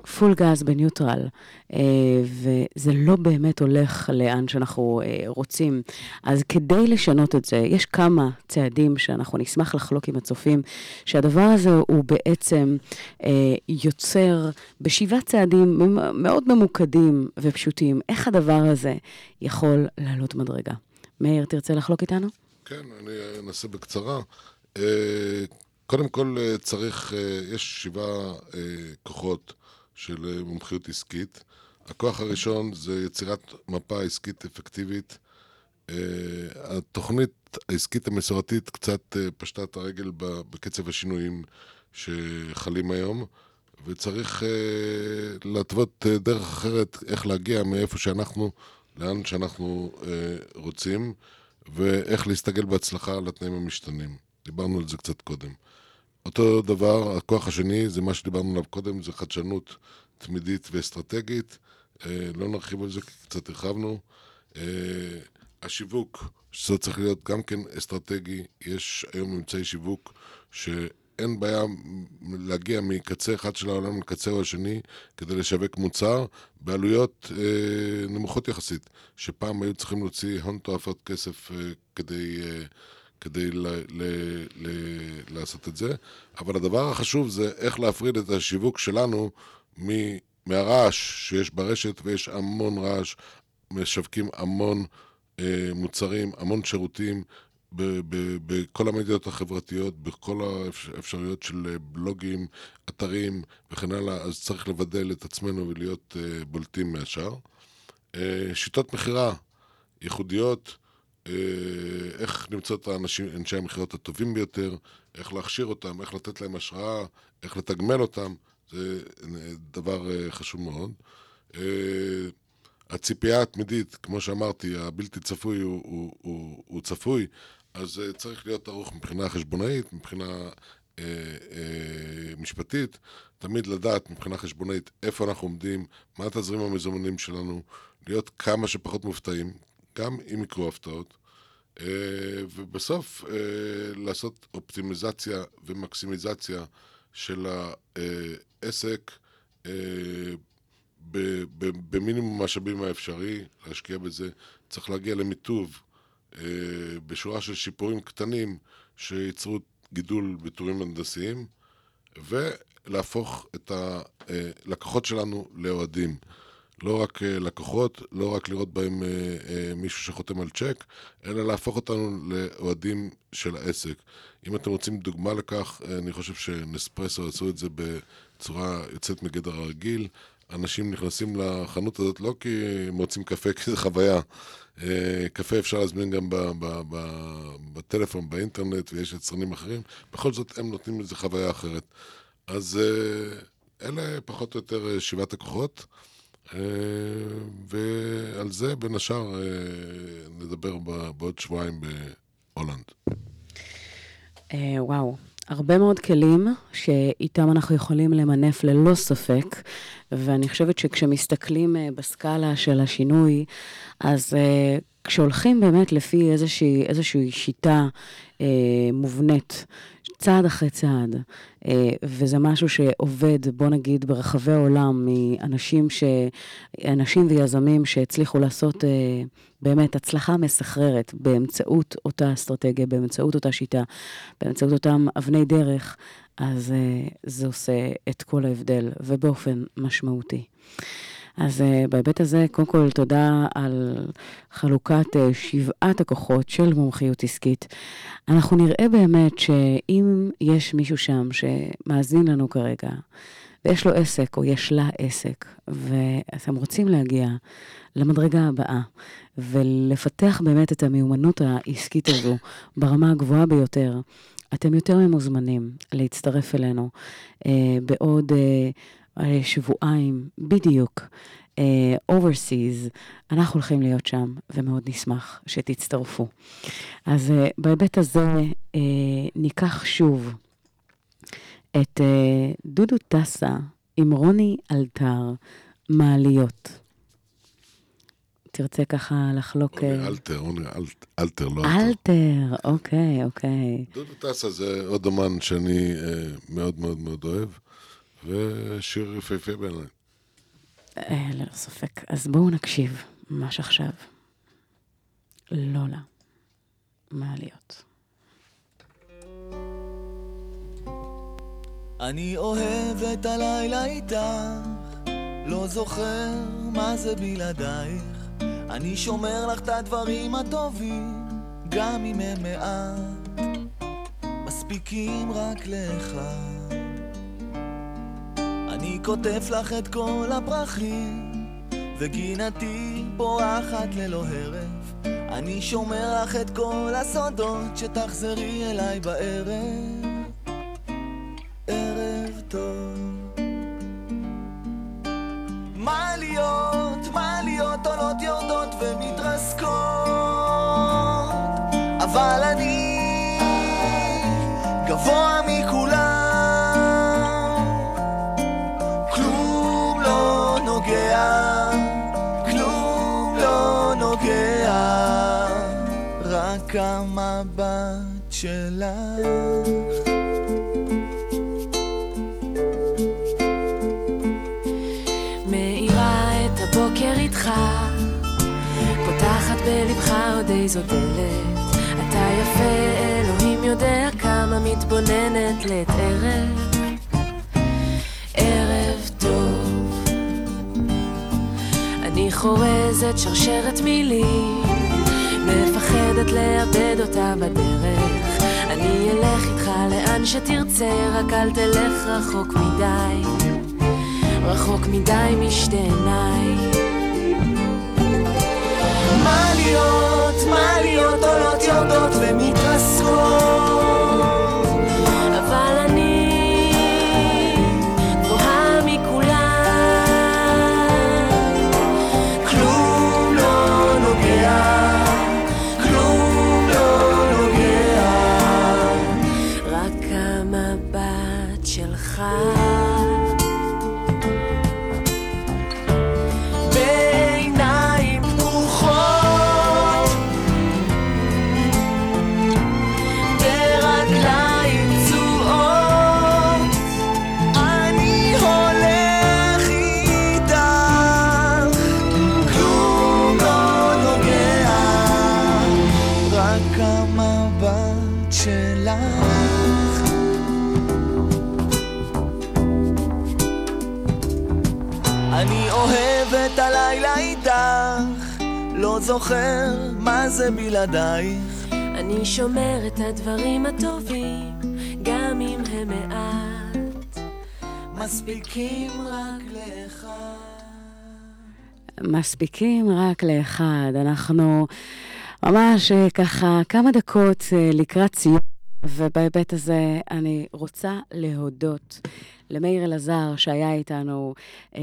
פול גז בניוטרל, אה, וזה לא באמת הולך לאן שאנחנו אה, רוצים. אז כדי לשנות את זה, יש כמה צעדים שאנחנו נשמח לחלוק עם הצופים, שהדבר הזה הוא בעצם אה, יוצר בשבעה צעדים מאוד ממוקדים ופשוטים, איך הדבר הזה יכול לעלות מדרגה. מאיר, תרצה לחלוק איתנו? כן, אני אנסה בקצרה. קודם כל צריך, יש שבעה כוחות של אה, מומחיות עסקית. הכוח הראשון זה יצירת מפה עסקית אפקטיבית. אה, התוכנית העסקית המסורתית קצת אה, פשטה את הרגל בקצב השינויים שחלים היום, וצריך אה, להתוות דרך אחרת איך להגיע מאיפה שאנחנו, לאן שאנחנו רוצים, ואיך להסתגל בהצלחה על התנאים המשתנים. דיברנו על זה קצת קודם. אותו דבר, הכוח השני, זה מה שדיברנו עליו קודם, זה חדשנות תמידית ואסטרטגית. אה, לא נרחיב על זה, כי קצת הרחבנו. אה, השיווק, שזה צריך להיות גם כן אסטרטגי, יש היום אמצעי שיווק שאין בעיה להגיע מקצה אחד של העולם לקצהו השני כדי לשווק מוצר בעלויות אה, נמוכות יחסית, שפעם היו צריכים להוציא הון תועפות כסף אה, כדי... אה, כדי ל- ל- ל- לעשות את זה, אבל הדבר החשוב זה איך להפריד את השיווק שלנו מ- מהרעש שיש ברשת, ויש המון רעש, משווקים המון אה, מוצרים, המון שירותים בכל המדיות החברתיות, בכל האפשרויות של אה, בלוגים, אתרים וכן הלאה, אז צריך לבדל את עצמנו ולהיות אה, בולטים מהשאר. אה, שיטות מכירה ייחודיות, איך למצוא את האנשים, אנשי המכירות הטובים ביותר, איך להכשיר אותם, איך לתת להם השראה, איך לתגמל אותם, זה אה, דבר אה, חשוב מאוד. אה, הציפייה התמידית, כמו שאמרתי, הבלתי צפוי הוא, הוא, הוא, הוא צפוי, אז אה, צריך להיות ערוך מבחינה חשבונאית, מבחינה אה, אה, משפטית, תמיד לדעת מבחינה חשבונאית איפה אנחנו עומדים, מה התזרים המזומנים שלנו, להיות כמה שפחות מופתעים, גם אם יקרו הפתעות, אה, ובסוף אה, לעשות אופטימיזציה ומקסימיזציה של העסק אה, במינימום המשאבים האפשרי, להשקיע בזה. צריך להגיע למיטוב בשורה של שיפורים קטנים שייצרו גידול בטורים הנדסיים, ולהפוך את הלקוחות שלנו לאוהדים. לא רק אה, לקוחות, לא רק לראות בהם אה, אה, מישהו שחותם על צ'ק, אלא להפוך אותנו לאוהדים של העסק. אם אתם רוצים דוגמה לכך, אני חושב שנספרסו עשו את זה בצורה יוצאת מגדר הרגיל. אנשים נכנסים לחנות הזאת לא כי הם רוצים קפה, כי זה חוויה. קפה אפשר להזמין גם בטלפון, באינטרנט, ויש יצרנים אחרים. בכל זאת, הם נותנים לזה חוויה אחרת. אז אלה פחות או יותר שבעת הכוחות. אה, ועל זה, בין השאר, אה, נדבר בעוד שבועיים בהולנד. אה, וואו, הרבה מאוד כלים שאיתם אנחנו יכולים למנף ללא ספק, ואני חושבת שכשמסתכלים בסקאלה של השינוי, אז כשהולכים באמת לפי איזושהי, איזושהי שיטה אה, מובנית, צעד אחרי צעד, אה, וזה משהו שעובד, בוא נגיד, ברחבי העולם, מאנשים ש... אנשים ויזמים שהצליחו לעשות אה, באמת הצלחה מסחררת באמצעות אותה אסטרטגיה, באמצעות אותה שיטה, באמצעות אותם אבני דרך, אז אה, זה עושה את כל ההבדל, ובאופן משמעותי. אז uh, בהיבט הזה, קודם כל, תודה על חלוקת uh, שבעת הכוחות של מומחיות עסקית. אנחנו נראה באמת שאם יש מישהו שם שמאזין לנו כרגע, ויש לו עסק או יש לה עסק, ואתם רוצים להגיע למדרגה הבאה ולפתח באמת את המיומנות העסקית הזו ברמה הגבוהה ביותר, אתם יותר ממוזמנים להצטרף אלינו uh, בעוד... אה, שבועיים בדיוק, אה, overseas, אנחנו הולכים להיות שם, ומאוד נשמח שתצטרפו. אז אה, בהיבט הזה אה, ניקח שוב את אה, דודו טסה עם רוני אלתר, מעליות. תרצה ככה לחלוק... רוני אה, אלתר, רוני אלתר, לא אלתר. אלתר, אוקיי, אוקיי. דודו טסה זה עוד אמן שאני אה, מאוד מאוד מאוד אוהב, ושיר יפהפה בעיניי. אה, ללא ספק. אז בואו נקשיב ממש עכשיו. לולה, מעליות. אני אוהב את הלילה איתך, לא זוכר מה זה בלעדייך. אני שומר לך את הדברים הטובים, גם אם הם מעט, מספיקים רק לאחד. אני כותב לך את כל הפרחים, וגינתי פורחת ללא הרף. אני שומר לך את כל הסודות, שתחזרי אליי בערב. ערב טוב. מעליות, מעליות עולות יורדות ומתרסקות, אבל אני גבוה מכולם. המבט שלך. מאירה את הבוקר איתך, פותחת בלבך עוד איזו דלת. אתה יפה, אלוהים יודע כמה מתבוננת לעת ערב. ערב טוב. אני חורזת שרשרת מילים, מפחדת לאבד אותה בדרך. אני אלך איתך לאן שתרצה, רק אל תלך רחוק מדי. רחוק מדי משתי עיניי. מעליות, מעליות עולות יורדות ומתרסקות זוכר מה זה בלעדייך. אני שומר את הדברים הטובים, גם אם הם מעט. מספיקים רק לאחד. מספיקים רק לאחד. אנחנו ממש אה, ככה כמה דקות אה, לקראת סיום, ובהיבט הזה אני רוצה להודות למאיר אלעזר שהיה איתנו אה,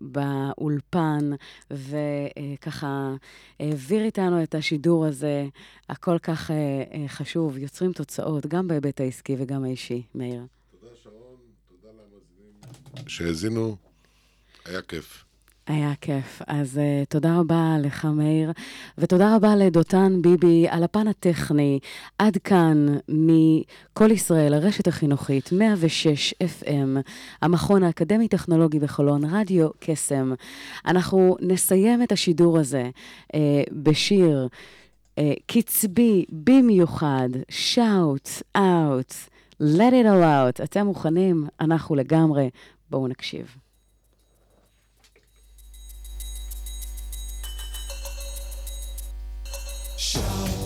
באולפן, וככה העביר איתנו את השידור הזה, הכל כך אה, אה, חשוב. יוצרים תוצאות, גם בהיבט העסקי וגם האישי. מאיר. תודה שרון, תודה למאזינים שהאזינו, היה כיף. היה כיף. אז uh, תודה רבה לך, מאיר, ותודה רבה לדותן ביבי על הפן הטכני. עד כאן מכל ישראל, הרשת החינוכית, 106 FM, המכון האקדמי-טכנולוגי בחולון, רדיו קסם. אנחנו נסיים את השידור הזה uh, בשיר uh, קצבי במיוחד, shout out, let it all out. אתם מוכנים? אנחנו לגמרי. בואו נקשיב. Show.